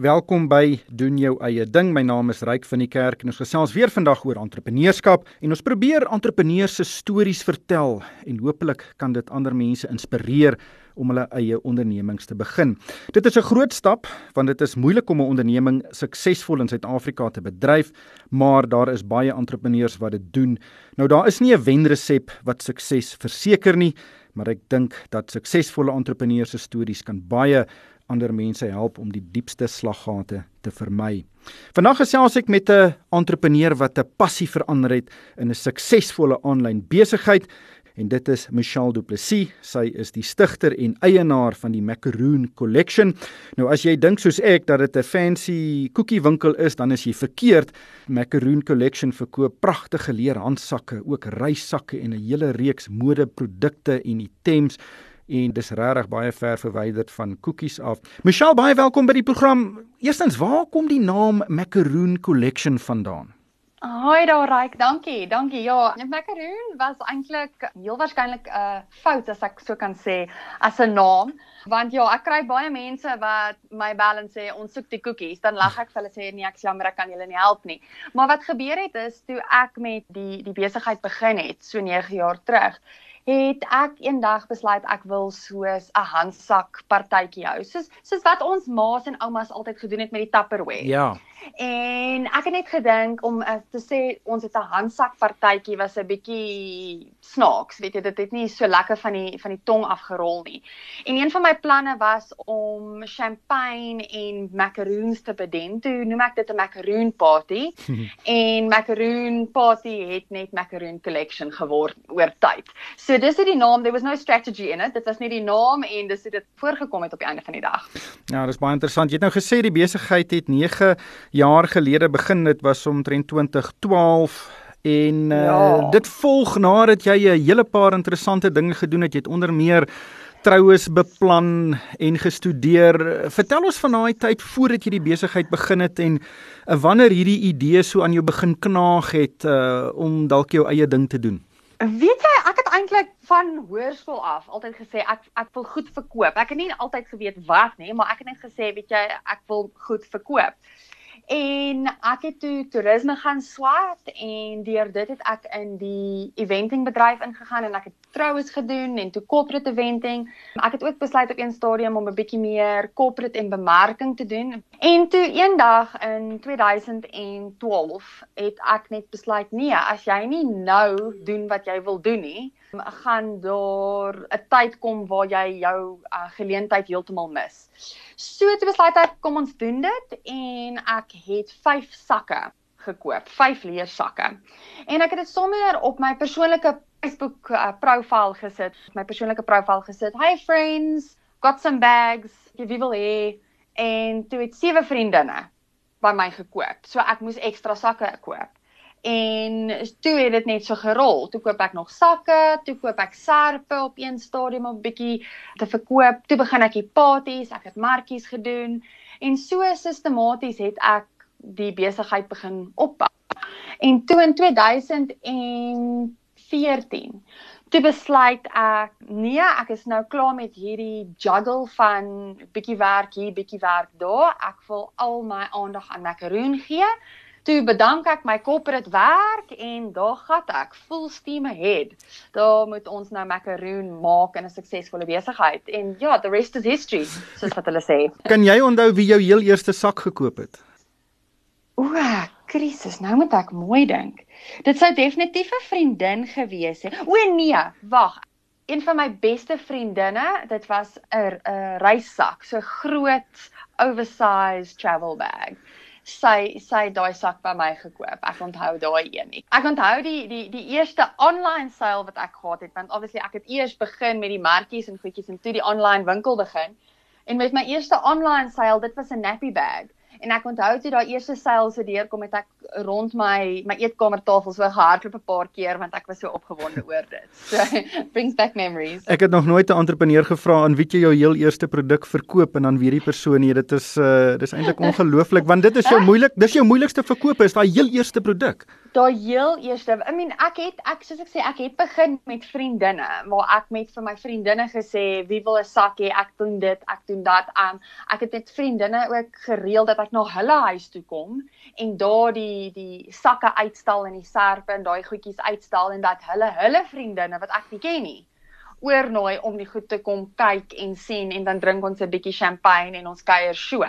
Welkom by doen jou eie ding. My naam is Ryk van die Kerk en ons gesels weer vandag oor entrepreneurskap en ons probeer entrepreneurs se stories vertel en hopelik kan dit ander mense inspireer om hulle eie ondernemings te begin. Dit is 'n groot stap want dit is moeilik om 'n onderneming suksesvol in Suid-Afrika te bedryf, maar daar is baie entrepreneurs wat dit doen. Nou daar is nie 'n wenresep wat sukses verseker nie, maar ek dink dat suksesvolle entrepreneurs se stories kan baie ander mense help om die diepste slaggate te vermy. Vandag gesels ek met 'n entrepreneur wat 'n passie verander het in 'n suksesvolle aanlyn besigheid en dit is Michelle Du Plessis. Sy is die stigter en eienaar van die Macaroon Collection. Nou as jy dink soos ek dat dit 'n fancy koekiewinkel is, dan is jy verkeerd. Macaroon Collection verkoop pragtige leer handsakke, ook reissakke en 'n hele reeks modeprodukte en items en dis regtig baie ver verwyderd van koekies af. Michelle, baie welkom by die program. Eerstens, waar kom die naam Macaroon Collection vandaan? Hoi daar Ryk, dankie. Dankie. Ja, Macaroon was eintlik heel waarskynlik 'n uh, fout as ek so kan sê as 'n naam, want ja, ek kry baie mense wat my bel en sê ons soek die koekies, dan lag ek vir hulle sê nee, ek jammer ek kan julle nie help nie. Maar wat gebeur het is toe ek met die die besigheid begin het so 9 jaar terug, het ek eendag besluit ek wil soos 'n handsak partytjie hou. Soos soos wat ons ma's en oumas altyd gedoen het met die Tupperware. Ja. En ek het net gedink om uh, te sê ons het 'n handsak partytjie was 'n bietjie snaaks, weet jy, dit het nie so lekker van die van die tong afgerol nie. En een van my planne was om champagne en macaroons te bedien. Toe noem ek dit 'n macaroon party. en macaroon party het net macaroon collection geword oor tyd. So dis is die naam, there was no strategy in it. Dit was net die naam en dis het dit voorgekom het op die einde van die dag. Ja, dis baie interessant. Jy het nou gesê die besigheid het 9 jaar gelede begin dit was omtrent 2012 en uh, ja. dit volg nadat jy 'n hele paar interessante dinge gedoen het jy het onder meer troues beplan en gestudeer vertel ons van daai tyd voordat jy die besigheid begin het en uh, wanneer hierdie idee so aan jou begin knaag het uh, om dalk jou eie ding te doen Weet jy, ek het eintlik van hoërskool af altyd gesê ek ek wil goed verkoop. Ek het nie altyd geweet wat nie, maar ek het net gesê, weet jy, ek wil goed verkoop. En ek het toe toerisme gaan swat en deur dit het ek in die eventing bedryf ingegaan en ek het troues gedoen en toe corporate eventing. Ek het ook besluit op een stadium om 'n bietjie meer corporate en bemarking te doen. En toe eendag in 2012 het ek net besluit nee, as jy nie nou doen wat jy wil doen nie, gaan daar 'n tyd kom waar jy jou uh, geleentheid heeltemal mis. So toe besluit ek kom ons doen dit en ek het 5 sakke gekoop, 5 leersakke. En ek het dit sommer op my persoonlike Facebook uh, profiel gesit, my persoonlike profiel gesit. Hi friends, got some bags, jy wil hê en toe het sewe vriendinne by my gekoop. So ek moes ekstra sakke koop. En toe het dit net so gerol. Toe koop ek nog sakke, toe koop ek serpe op een stadium om bietjie te verkoop. Toe begin ek die parties, ek het markies gedoen en so sistematies het ek die besigheid begin opbou. En toe in 2014 toe besluit ek, nee, ek is nou klaar met hierdie juggle van bietjie werk hier, bietjie werk daar. Ek wil al my aandag aan macaroon gee. Toe bedank ek my corporate werk en daar gat ek full steam ahead. Daar moet ons nou macaroon maak in 'n suksesvolle besigheid en ja, the rest is history, soos wat hulle sê. Kan jy onthou wie jou heel eerste sak gekoop het? O, krisis, nou moet ek mooi dink. Dit sou definitief 'n vriendin gewees het. O nee, wag. Een van my beste vriendinne, dit was 'n 'n reissak, so groot oversized travel bag sy sy daai sak by my gekoop. Ek onthou daai een nie. Ek onthou die die die eerste online sale wat ek gehad het want obviously ek het eers begin met die merkies en goedjies en toe die online winkel begin. En met my eerste online sale, dit was 'n nappy bag. En ek onthou toe daai eerste sales se deurkom het ek rond my my eetkamertafel so gehardloop 'n paar keer want ek was so opgewonde oor dit. So brings back memories. Ek het nog nooit 'n entrepreneur gevra aan wie jy jou heel eerste produk verkoop en dan weer die persoon nie. Dit is uh dis eintlik ongelooflik want dit is jou moeilik, dis jou moeilikste verkoop is daai heel eerste produk. Daai heel eerste, I mean ek het ek soos ek sê ek het begin met vriendinne waar ek met vir my vriendinne gesê wie wil 'n sak hê? Ek doen dit, ek doen dat. Um ek het met vriendinne ook gereël dat ek na hulle huis toe kom en daar die die sakke uitstal en die serpe en daai goedjies uitstal en dat hulle hulle vriendinne wat ek nie ken nie oornooi om die goed te kom kyk en sien en dan drink ons 'n bietjie champagne en ons kuier so.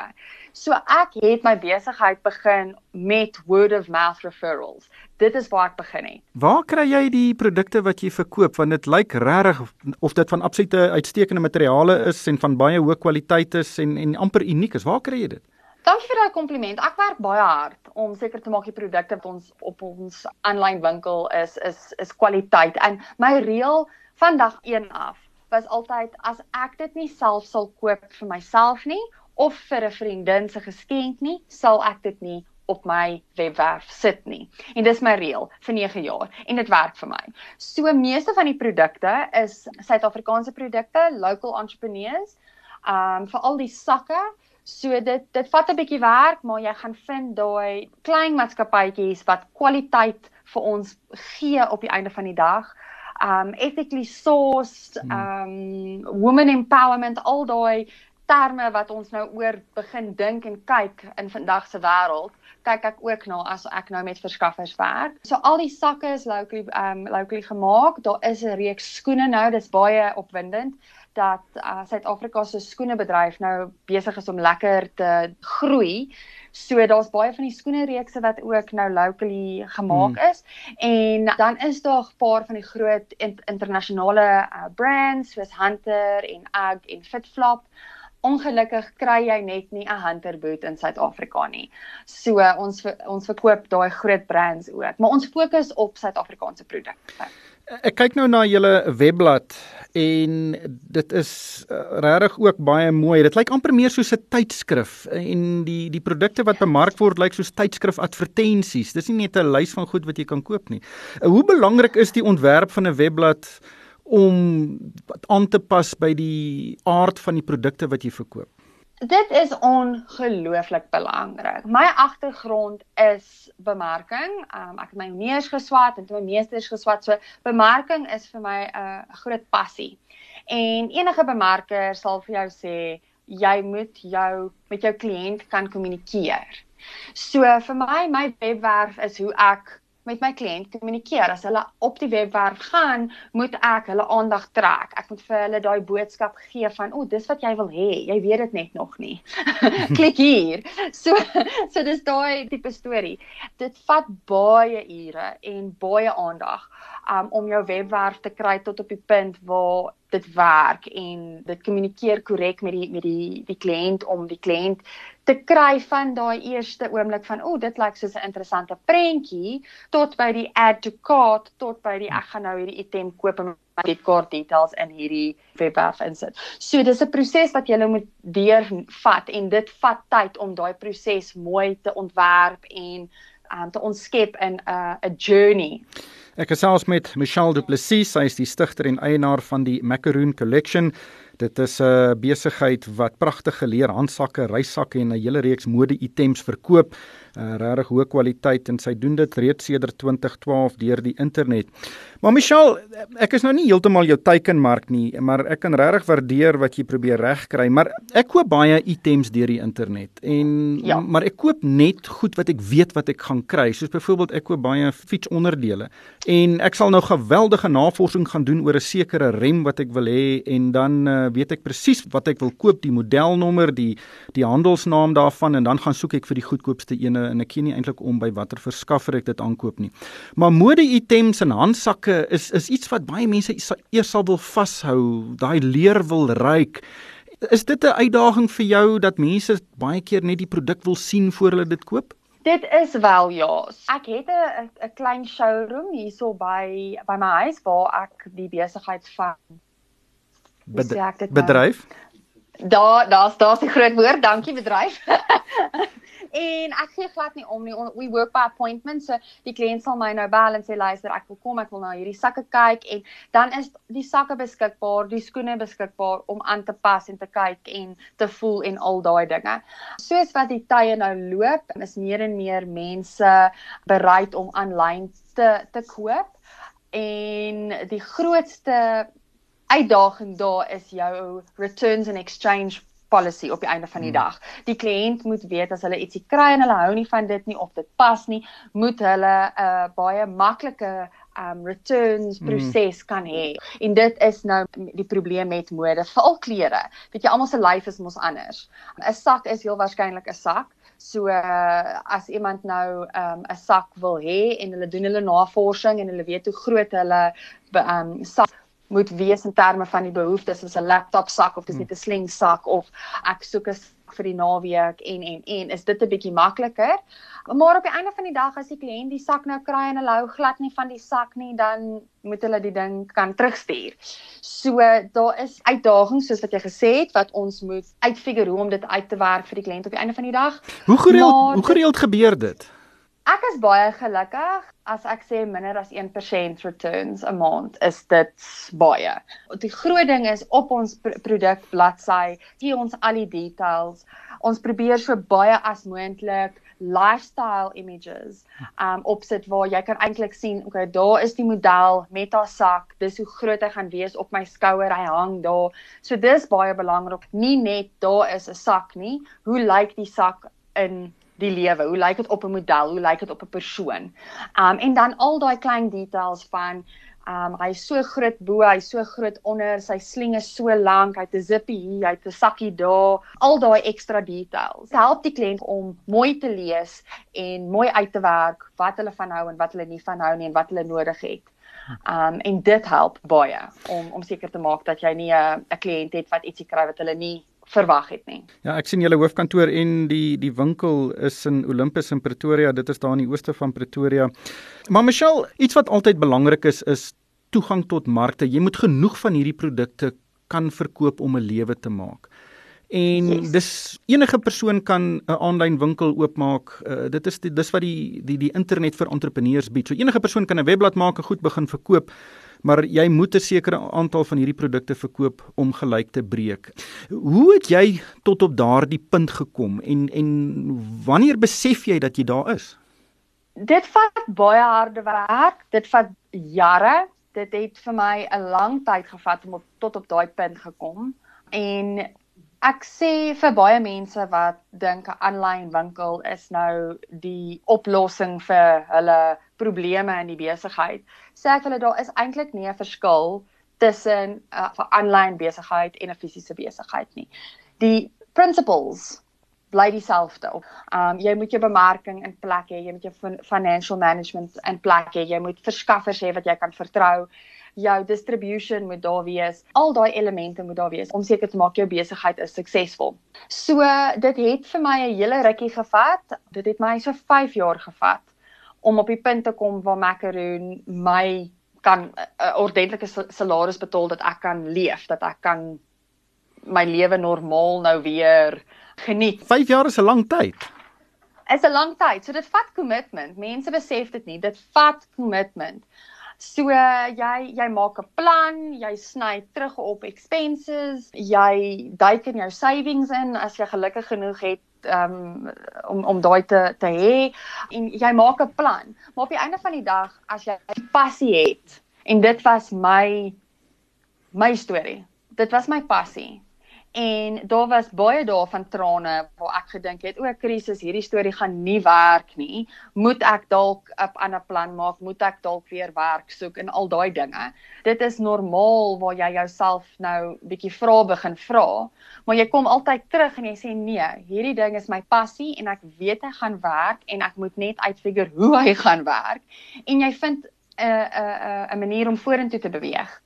So ek het my besigheid begin met word of mouth referrals. Dit is waar ek begin het. Waar kry jy die produkte wat jy verkoop? Want dit lyk regtig of dit van absolute uitstekende materiale is en van baie hoë kwaliteit is en en amper uniek is. Waar kry jy dit? Dankie vir daai kompliment. Ek werk baie hard om seker te maak die produkte wat ons op ons aanlyn winkel is is is kwaliteit. En my reël van dag 1 af was altyd as ek dit nie self sal koop vir myself nie of vir 'n vriendin se geskenk nie, sal ek dit nie op my webwerf sit nie. En dis my reël vir 9 jaar en dit werk vir my. So meeste van die produkte is Suid-Afrikaanse produkte, local entrepreneurs. Um vir al die sakke, so dit dit vat 'n bietjie werk, maar jy gaan vind daai klein maatskappytjies wat kwaliteit vir ons gee op die einde van die dag um ethically sourced hmm. um women empowerment al daai terme wat ons nou oor begin dink en kyk in vandag se wêreld kyk ek ook na as ek nou met verskaffers werk. So al die sakke is locally um locally gemaak. Daar is 'n reeks skoene nou, dis baie opwindend dat uh, Suid-Afrika se skoenebedryf nou besig is om lekker te groei. So daar's baie van die skoene reekse wat ook nou locally gemaak hmm. is en dan is daar 'n paar van die groot internasionale uh, brands soos Hunter en UGG en Fitflop. Ongelukkig kry jy net nie 'n Hunter boot in Suid-Afrika nie. So ons ons verkoop daai groot brands ook, maar ons fokus op Suid-Afrikaanse produkte. Ek kyk nou na julle webblad en dit is uh, regtig ook baie mooi. Dit lyk amper meer soos 'n tydskrif en die die produkte wat bemark word lyk soos tydskrif advertensies. Dis nie net 'n lys van goed wat jy kan koop nie. Uh, hoe belangrik is die ontwerp van 'n webblad om aan te pas by die aard van die produkte wat jy verkoop? Dit is ongelooflik belangrik. My agtergrond is bemarking. Um, ek het my meesters geswat en my meesters geswat. So bemarking is vir my 'n uh, groot passie. En enige bemarker sal vir jou sê jy moet jou met jou kliënt kan kommunikeer. So vir my my webwerf is hoe ek met my kliënt kommunikeer. As hulle op die webwerf gaan, moet ek hulle aandag trek. Ek moet vir hulle daai boodskap gee van, "O, oh, dis wat jy wil hê. Jy weet dit net nog nie." Klik hier. So so dis daai tipe storie. Dit vat baie ure en baie aandag um, om jou webwerf te kry tot op die punt waar dit werk en dit kommunikeer korrek met die met die die kliënt om die kliënt te kry van daai eerste oomblik van o, oh, dit lyk soos 'n interessante prentjie tot by die add to cart tot by die ek gaan nou hierdie item koop en my creditcard details in hierdie webwerf insit. So dis 'n proses wat jy moet deurvat en dit vat tyd om daai proses mooi te ontwerp en um, te ontskep in 'n uh, 'n journey. Ek gesels met Michelle Du Plessis, sy is die stigter en eienaar van die Macaroon Collection. Dit is 'n besigheid wat pragtige leer handsakke, reissakke en 'n hele reeks mode-items verkoop. Uh, regtig hoë kwaliteit en sy doen dit reeds sedert 2012 deur die internet. Maar Michelle, ek is nou nie heeltemal jou teikenmark nie, maar ek kan regtig waardeer wat jy probeer regkry, maar ek koop baie items deur die internet en ja. maar ek koop net goed wat ek weet wat ek gaan kry, soos byvoorbeeld ek koop baie fietsonderdele en ek sal nou geweldige navorsing gaan doen oor 'n sekere rem wat ek wil hê en dan uh, weet ek presies wat ek wil koop, die modelnommer, die die handelsnaam daarvan en dan gaan soek ek vir die goedkoopste ene en ek ken nie eintlik om by watter verskaffer ek dit aankoop nie. Maar mode-items en handsakke is is iets wat baie mense eers sal wil vashou, daai leer wil ryk. Is dit 'n uitdaging vir jou dat mense baie keer net die produk wil sien voor hulle dit koop? Dit is wel ja. Ek het 'n 'n klein showroom hierso by by my huis waar ek die besigheid van Bed bedryf Daar daar's daar's die groot woord. Dankie bedryf. en ek gee glad nie om nie. We work by appointment. So die kliënt sal my nou bel en sê luister, ek wil kom, ek wil na hierdie sakke kyk en dan is die sakke beskikbaar, die skoene beskikbaar om aan te pas en te kyk en te voel en al daai dinge. Soos wat die tye nou loop, is meer en meer mense bereid om aanlyn te te koop en die grootste uitdaging daar is jou returns and exchange policy op die einde van die hmm. dag. Die kliënt moet weet as hulle ietsie kry en hulle hou nie van dit nie of dit pas nie, moet hulle 'n uh, baie maklike um returns hmm. proses mm. kan hê. En dit is nou die probleem met mode, veral klere. Weet jy almal se lyf is mos anders. 'n Sak is heel waarskynlik 'n sak. So uh, as iemand nou um 'n sak wil hê en hulle doen hulle navorsing en hulle weet hoe groot hulle um sak moet wees in terme van die behoeftes soos 'n laptop sak of dis net 'n sling sak of ek soek 'n vir die naweek en en en is dit 'n bietjie makliker. Maar op die einde van die dag as die kliënt die sak nou kry en hulle hou glad nie van die sak nie, dan moet hulle die ding kan terugstuur. So daar is uitdagings soos wat jy gesê het wat ons moet uitfigure hoe om dit uit te werk vir die kliënt op die einde van die dag. Hoe gereeld maar, hoe gereeld gebeur dit? Ek is baie gelukkig as ek sê minder as 1% returns 'n maand is dit baie. Die groot ding is op ons pr produk bladsy, gee ons al die details. Ons probeer so baie as moontlik lifestyle images um opsit waar jy kan eintlik sien, okay, daar is die model met haar sak. Dis hoe groot hy gaan wees op my skouer. Hy hang daar. So dis baie belangrik. Nie net daar is 'n sak nie. Hoe lyk die sak in die lewe. Hoe lyk dit op 'n model? Hoe lyk dit op 'n persoon? Um en dan al daai klein details van um hy is so groot bo, hy is so groot onder, sy sling is so lank, hy het 'n zippie hier, hy het 'n sakkie daar, al daai ekstra details. Dit help die kliënt om mooi te lees en mooi uit te werk wat hulle van hou en wat hulle nie van hou nie en wat hulle nodig het. Um en dit help baie om om seker te maak dat jy nie 'n 'n kliënt het wat ietsie kry wat hulle nie verwag het nie. Ja, ek sien julle hoofkantoor en die die winkel is in Olympus in Pretoria. Dit is daar in die ooste van Pretoria. Maar Michelle, iets wat altyd belangrik is is toegang tot markte. Jy moet genoeg van hierdie produkte kan verkoop om 'n lewe te maak. En yes. dis enige persoon kan 'n aanlyn winkel oopmaak. Uh, dit is die, dis wat die die die internet vir entrepreneurs bied. So enige persoon kan 'n webblad maak en goed begin verkoop maar jy moet 'n sekere aantal van hierdie produkte verkoop om gelyk te breek. Hoe het jy tot op daardie punt gekom en en wanneer besef jy dat jy daar is? Dit vat baie harde werk, dit vat jare. Dit het vir my 'n lang tyd gevat om op, tot op daai punt gekom en ek sê vir baie mense wat dink 'n aanlyn winkel is nou die oplossing vir hulle probleme in die besigheid, sê ek hulle daar is eintlik nie 'n verskil tussen 'n uh, aanlyn besigheid en 'n fisiese besigheid nie. Die principles bly dieselfde. Um jy moet jou bemarking in plek hê, jy moet jou financial management in plek hê, jy moet verskaffers hê wat jy kan vertrou jou distribution moet daar wees. Al daai elemente moet daar wees om seker te maak jou besigheid is suksesvol. So dit het vir my 'n hele rukkie gevat. Dit het my so 5 jaar gevat om op die punt te kom waar Macaroon my kan 'n uh, ordentlike salaris betaal dat ek kan leef, dat ek kan my lewe normaal nou weer geniet. 5 jaar is 'n lang tyd. Is 'n lang tyd. So dit vat commitment. Mense besef dit nie. Dit vat commitment. So jy jy maak 'n plan, jy sny terug op expenses, jy duik in jou savings in as jy gelukkig genoeg het um, om om daai te te hê en jy maak 'n plan. Maar op die einde van die dag as jy passie het en dit was my my storie. Dit was my passie. En daar was baie dae van trane waar ek gedink het, o, krisis, hierdie storie gaan nie werk nie. Moet ek dalk 'n ander plan maak? Moet ek dalk weer werk soek en al daai dinge. Dit is normaal waar jy jouself nou bietjie vra begin vra, maar jy kom altyd terug en jy sê nee, hierdie ding is my passie en ek weet hy gaan werk en ek moet net uitfigure hoe hy gaan werk. En jy vind 'n 'n 'n manier om vorentoe te beweeg.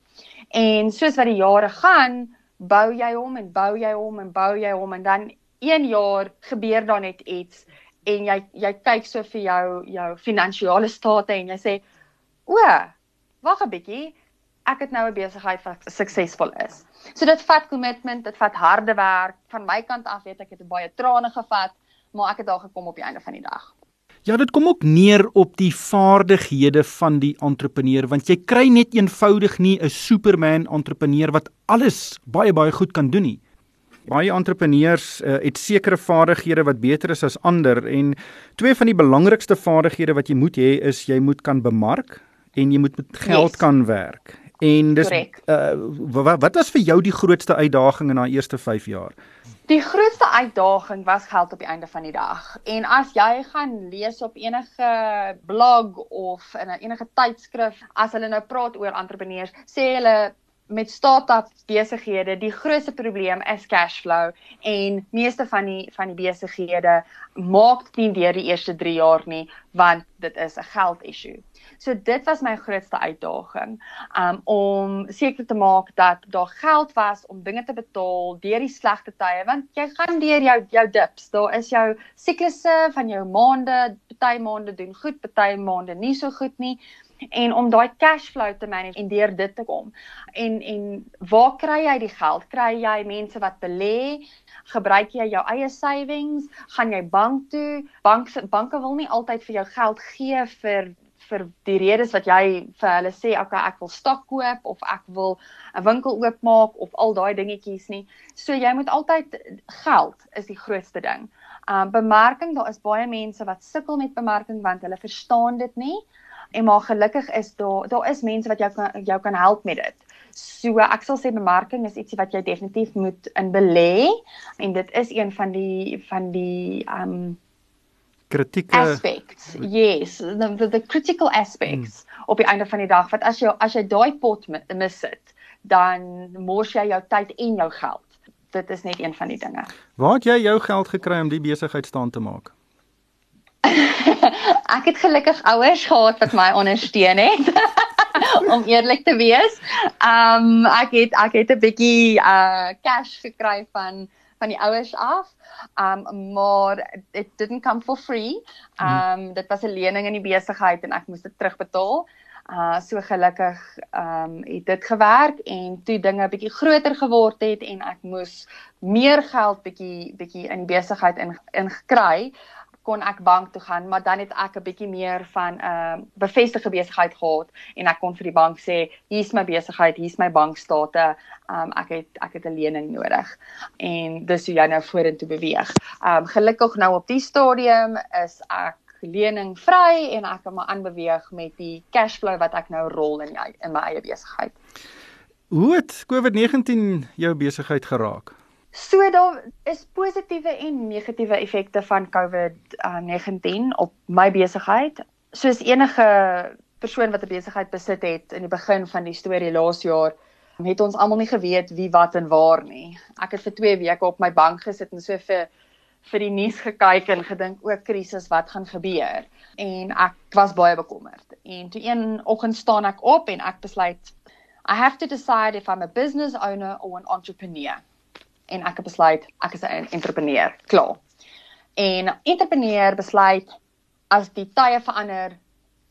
En soos wat die jare gaan, bou jy hom en bou jy hom en bou jy hom en dan een jaar gebeur daar net iets en jy jy kyk so vir jou jou finansiële state en jy sê o wag 'n bietjie ek het nou 'n besigheid wat suksesvol is. So dit vat commitment, dit vat harde werk. Van my kant af weet ek het baie trane gevat, maar ek het daar gekom op die einde van die dag. Ja, dit kom ook neer op die vaardighede van die entrepreneur want jy kry net eenvoudig nie 'n superman entrepreneur wat alles baie baie goed kan doen nie. Baie entrepreneurs uh, het sekere vaardighede wat beter is as ander en twee van die belangrikste vaardighede wat jy moet hê is jy moet kan bemark en jy moet met geld yes. kan werk. En dis uh, wat wat was vir jou die grootste uitdaging in daai eerste 5 jaar? Die grootste uitdaging was geld op die einde van die dag. En as jy gaan lees op enige blog of in 'n enige tydskrif, as hulle nou praat oor entrepreneurs, sê hulle met start-up besighede, die grootste probleem is cash flow en meeste van die van die besighede maak nie deur die eerste 3 jaar nie, want dit is 'n geld issue. So dit was my grootste uitdaging um om seker te maak dat daar geld was om dinge te betaal deur die slegte tye want jy gaan deur jou jou dips. Daar is jou siklusse van jou maande, party maande doen goed, party maande nie so goed nie en om daai cash flow te manage en deur dit te kom. En en waar kry jy die geld? Kry jy mense wat belê? Gebruik jy jou eie savings? Gaan jy bank toe? Bank banke wil nie altyd vir jou geld gee vir vir die redes wat jy vir hulle sê, okay, ek wil stok koop of ek wil 'n winkel oopmaak of al daai dingetjies nie. So jy moet altyd geld is die grootste ding. Um bemarking, daar is baie mense wat sukkel met bemarking want hulle verstaan dit nie. En maar gelukkig is daar daar is mense wat jou kan jou kan help met dit. So ek sal sê bemarking is ietsie wat jy definitief moet in belê en dit is een van die van die um kritieke aspects. Yes, the the, the critical aspects hmm. op die einde van die dag wat as jy as jy daai pot mis sit, dan mors jy jou tyd en jou geld. Dit is net een van die dinge. Waar het jy jou geld gekry om die besigheid staan te maak? ek het gelukkig ouers gehad wat my ondersteun het. om eerlik te wees. Um ek het ek het 'n bietjie uh cash gekry van van die ouers af. Um maar it didn't come for free. Um dit was 'n lening in die besigheid en ek moes dit terugbetaal. Uh so gelukkig um het dit gewerk en toe dinge bietjie groter geword het en ek moes meer geld bietjie bietjie in die besigheid in ingekry kon ek bank toe gaan, maar dan het ek 'n bietjie meer van 'n uh, bevestigde besigheid gehad en ek kon vir die bank sê, hier's my besigheid, hier's my bankstate. Um ek het ek het 'n lening nodig. En dis hoe jy nou vorentoe beweeg. Um gelukkig nou op die stadium is ek lening vry en ek kan maar aanbeweeg met die cashflow wat ek nou rol in my, in my eie besigheid. Hoe het COVID-19 jou besigheid geraak? So daar is positiewe en negatiewe effekte van COVID-19 op my besigheid. Soos enige persoon wat 'n besigheid besit het in die begin van die storie laas jaar, het ons almal nie geweet wie wat en waar nie. Ek het vir 2 weke op my bank gesit en so vir vir die nuus gekyk en gedink o, krisis, wat gaan gebeur? En ek was baie bekommerd. En toe een oggend staan ek op en ek besluit I have to decide if I'm a business owner or an entrepreneur en ek het besluit ek is 'n entrepreneur. Klaar. En entrepreneur besluit as die tye verander,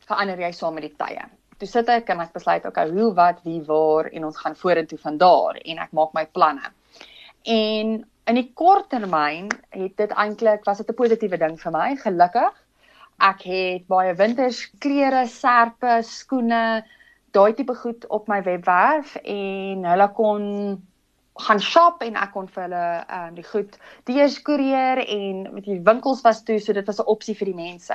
verander jy saam met die tye. Toe sit ek en ek besluit okay, hoe wat wie waar en ons gaan vorentoe van daar en ek maak my planne. En in die kort termyn het dit eintlik was dit 'n positiewe ding vir my, gelukkig. Ek het baie wintersklere, serpe, skoene, daai tipe goed op my webwerf en hulle kon gaan shop en ek kon vir hulle ehm um, die goed deurskoerier en met die winkels was toe so dit was 'n opsie vir die mense.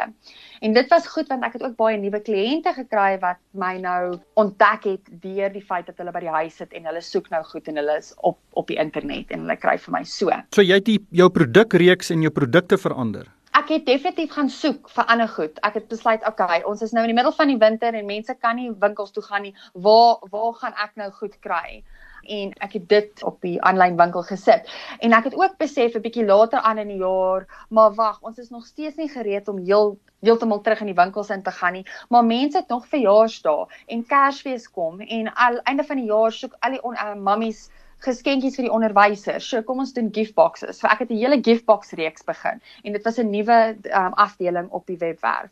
En dit was goed want ek het ook baie nuwe kliënte gekry wat my nou ontdek het deur die feit dat hulle by die huis sit en hulle soek nou goed en hulle is op op die internet en hulle kry vir my so. So jy het die, jou produkreeks en jou produkte verander. Ek het definitief gaan soek vir ander goed. Ek het besluit, okay, ons is nou in die middel van die winter en mense kan nie winkels toe gaan nie. Waar waar gaan ek nou goed kry? En ek het dit op die aanlyn winkel gesit. En ek het ook besef 'n bietjie later aan in die jaar, maar wag, ons is nog steeds nie gereed om heel heeltemal terug in die winkels in te gaan nie. Maar mense het nog verjaarsdae en Kersfees kom en al einde van die jaar soek al die uh, mammies geskenkies vir die onderwysers. So kom ons doen gift boxes. So ek het 'n hele gift box reeks begin en dit was 'n nuwe um, afdeling op die webwerf.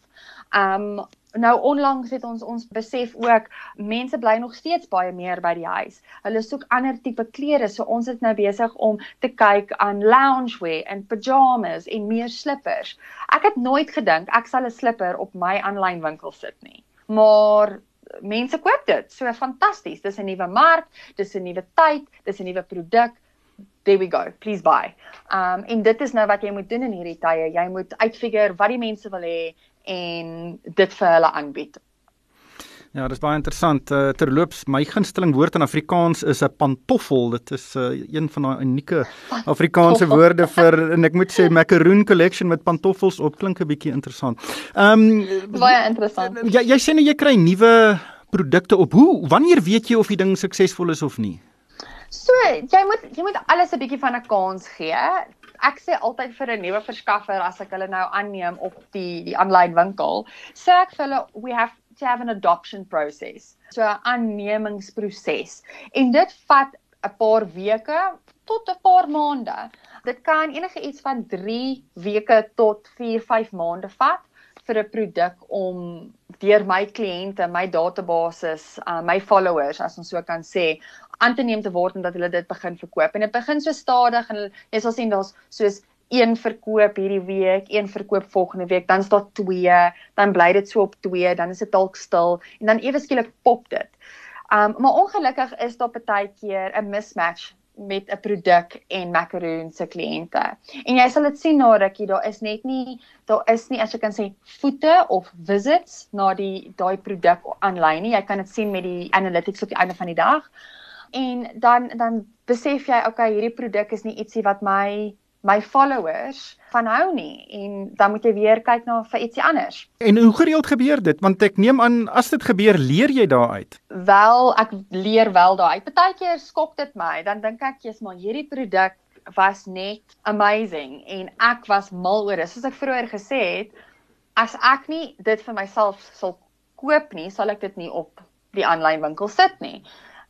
Um nou onlangs het ons ons besef ook mense bly nog steeds baie meer by die huis. Hulle soek ander tipe klere, so ons is nou besig om te kyk aan loungewear en pyjamas en meer slippers. Ek het nooit gedink ek sal 'n slipper op my aanlyn winkel sit nie. Maar mense koop dit. So fantasties. Dis 'n nuwe mark, dis 'n nuwe tyd, dis 'n nuwe produk. There we go. Please buy. Um en dit is nou wat jy moet doen in hierdie tye. Jy moet uitfigure wat die mense wil hê en dit vir hulle aanbied. Ja, dis baie interessant. Uh, terloops, my gunsteling woord in Afrikaans is 'n pantoffel. Dit is uh, een van daai unieke Afrikaanse woorde vir en ek moet sê macaroon collection met pantoffels op klink 'n bietjie interessant. Ehm um, baie interessant. Jy jy sê nou jy kry nuwe produkte op. Hoe wanneer weet jy of die ding suksesvol is of nie? So, jy moet jy moet alles 'n bietjie van 'n kans gee ek sê altyd vir 'n nuwe verskaffer as ek hulle nou aanneem op die die aanlyn winkel, sê ek vir hulle we have to have an adoption process. So 'n aannemingsproses. En dit vat 'n paar weke tot 'n paar maande. Dit kan enige iets van 3 weke tot 4, 5 maande vat vir 'n produk om deur my kliënte, my databasis, uh, my followers as ons so kan sê, aan te neem te word en dat hulle dit begin verkoop. En dit begin so stadig en jy sal sien daar's soos een verkoop hierdie week, een verkoop volgende week, dan staan twee, dan bly dit so op twee, dan is dit dalk stil en dan ewe skielik pop dit. Um maar ongelukkig is daar baie keer 'n mismatch met 'n produk en macaroon se kliënte. En jy sal dit sien na rukkie, daar is net nie daar is nie as jy kan sê voete of visits na die daai produk aanlyn nie. Jy kan dit sien met die analytics op die einde van die dag en dan dan besef jy okay hierdie produk is nie ietsie wat my my followers van hou nie en dan moet jy weer kyk na vir ietsie anders. En hoe gereeld gebeur dit? Want ek neem aan as dit gebeur, leer jy daaruit. Wel, ek leer wel daaruit. Partykeer skok dit my. Dan dink ek jy's maar hierdie produk was net amazing en ek was mal oor dit. Soos ek vroeër gesê het, as ek nie dit vir myself sal koop nie, sal ek dit nie op die aanlyn winkel sit nie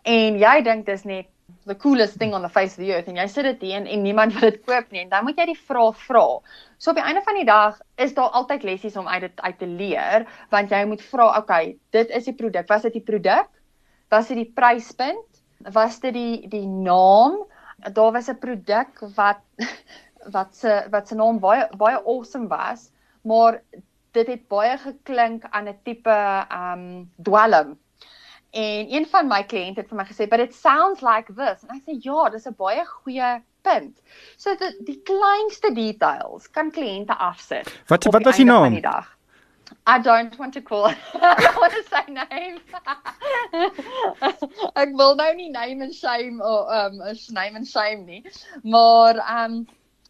en jy dink dis net the coolest thing on the face of the earth en jy sit dit hier en niemand wil dit koop nie en dan moet jy die vraag vra. So op die einde van die dag is daar altyd lessies om uit dit uit te leer want jy moet vra, okay, dit is die produk. Was dit die produk? Was dit die pryspunt? Was dit die die naam? Daar was 'n produk wat wat se wat se naam baie baie awesome was, maar dit het baie geklink aan 'n tipe um dwelm En een van my kliënte het vir my gesê, "But it sounds like this." En ek sê, "Ja, dis 'n baie goeie punt." So die, die kleinste details kan kliënte afsit. Wat wat was die naam? I don't want to call. I don't want to say names. ek wil nou nie name and shame of um name and shame nie. Maar um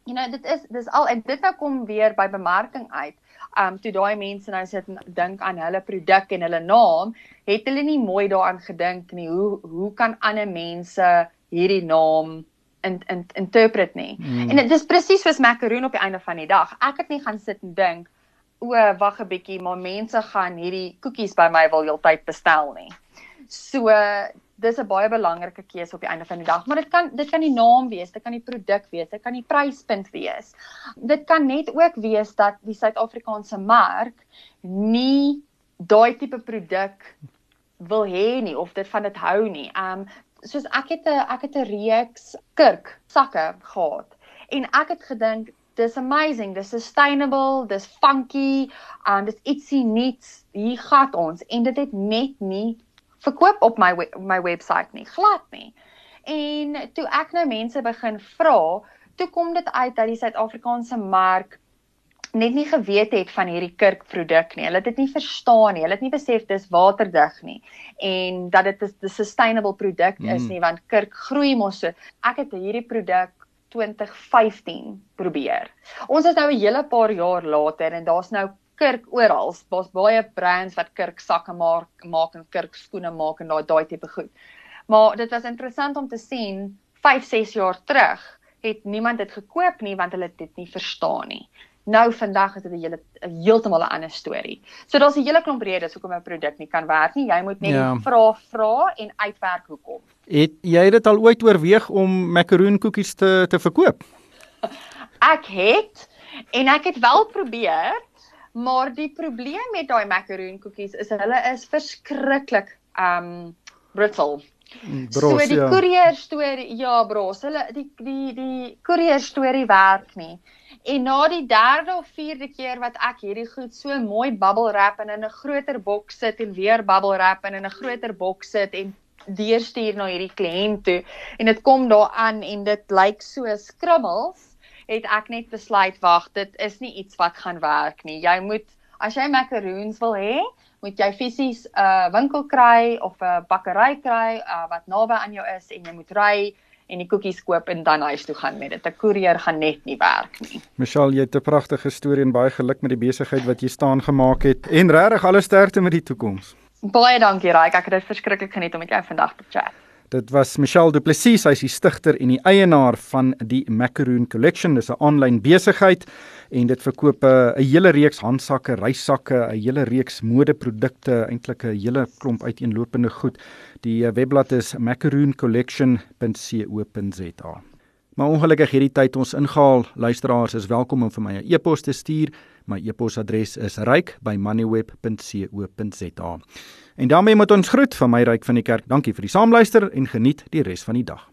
you know, dit is dis al en dit nou kom weer by bemarking uit um toe daai mense nou sit en dink aan hulle produk en hulle naam, het hulle nie mooi daaraan gedink nie. Hoe hoe kan ander mense hierdie naam in in interpret nie? Mm. En dit is presies soos macaroon op die einde van die dag. Ek het nie gaan sit en dink o, wag 'n bietjie, maar mense gaan hierdie koekies by my wil heeltyd bestel nie. So dis 'n baie belangrike keuse op die einde van die dag, maar dit kan dit kan die naam wees, dit kan die produk wees, dit kan die pryspunt wees. Dit kan net ook wees dat die Suid-Afrikaanse mark nie daai tipe produk wil hê nie of dit van dit hou nie. Um soos ek het 'n ek het 'n reeks kurk sakke gehad en ek het gedink dis amazing, dis sustainable, dis funky, um dis ietsie nuuts. Hier gaan ons en dit het net nie verkoop op my my webwerf nie, glad nie. En toe ek nou mense begin vra, toe kom dit uit dat die Suid-Afrikaanse mark net nie geweet het van hierdie kurkproduk nie. Hulle het dit nie verstaan nie. Hulle het nie besef dis waterdig nie en dat dit 'n sustainable produk is mm. nie want kurk groei mos so. Ek het hierdie produk 2015 probeer. Ons is nou 'n hele paar jaar later en daar's nou kurk oral. Daar's baie brands wat kurk sakke maak, maak en kurk skoene maak en daai daai tipe goed. Maar dit was interessant om te sien 5, 6 jaar terug het niemand dit gekoop nie want hulle dit nie verstaan nie. Nou vandag is dit 'n hele heeltemal 'n ander storie. So daar's 'n hele klomp redes hoekom 'n produk nie kan werk nie. Jy moet net ja. vra vra en uitwerk hoekom. Het jy dit al ooit oorweeg om macaroon koekies te te verkoop? Ek het en ek het wel probeer Maar die probleem met daai macaroon koekies is hulle is verskriklik um brittle. Bros, so die ja. koerier storie, ja bros, hulle die die die koerier storie werk nie. En na die derde of vierde keer wat ek hierdie goed so mooi bubble wrap en in 'n groter boks sit en weer bubble wrap en in 'n groter boks sit en deurstuur na hierdie kliënt toe en dit kom daar aan en dit lyk so skrummels, het ek net besluit wag, dit is nie iets wat gaan werk nie. Jy moet as jy macaroons wil hê, moet jy fisies 'n uh, winkel kry of 'n uh, bakkery kry uh, wat naby aan jou is en jy moet ry en die koekies koop en dan huis toe gaan met dit. 'n Koerier gaan net nie werk nie. Michelle, jy het 'n pragtige storie en baie geluk met die besigheid wat jy staan gemaak het en regtig alle sterkte met die toekoms. Baie dankie Raik, ek het dit verskriklik geniet om met jou vandag te chat. Dit was Michelle Du Plessis, sy is die stigter en die eienaar van die Macaroon Collection. Dis 'n aanlyn besigheid en dit verkoop 'n hele reeks handsakke, reissakke, 'n hele reeks modeprodukte, eintlik 'n hele klomp uiteenlopende goed. Die eh, webblad is macarooncollection.co.za. Maar ongelukkig hierdie tyd ons ingehaal. Luisteraars is welkom om vir my 'n e-pos te stuur. My e-posadres is ryk@moneyweb.co.za. En daarmee moet ons groet van my ryk van die kerk. Dankie vir die saamluister en geniet die res van die dag.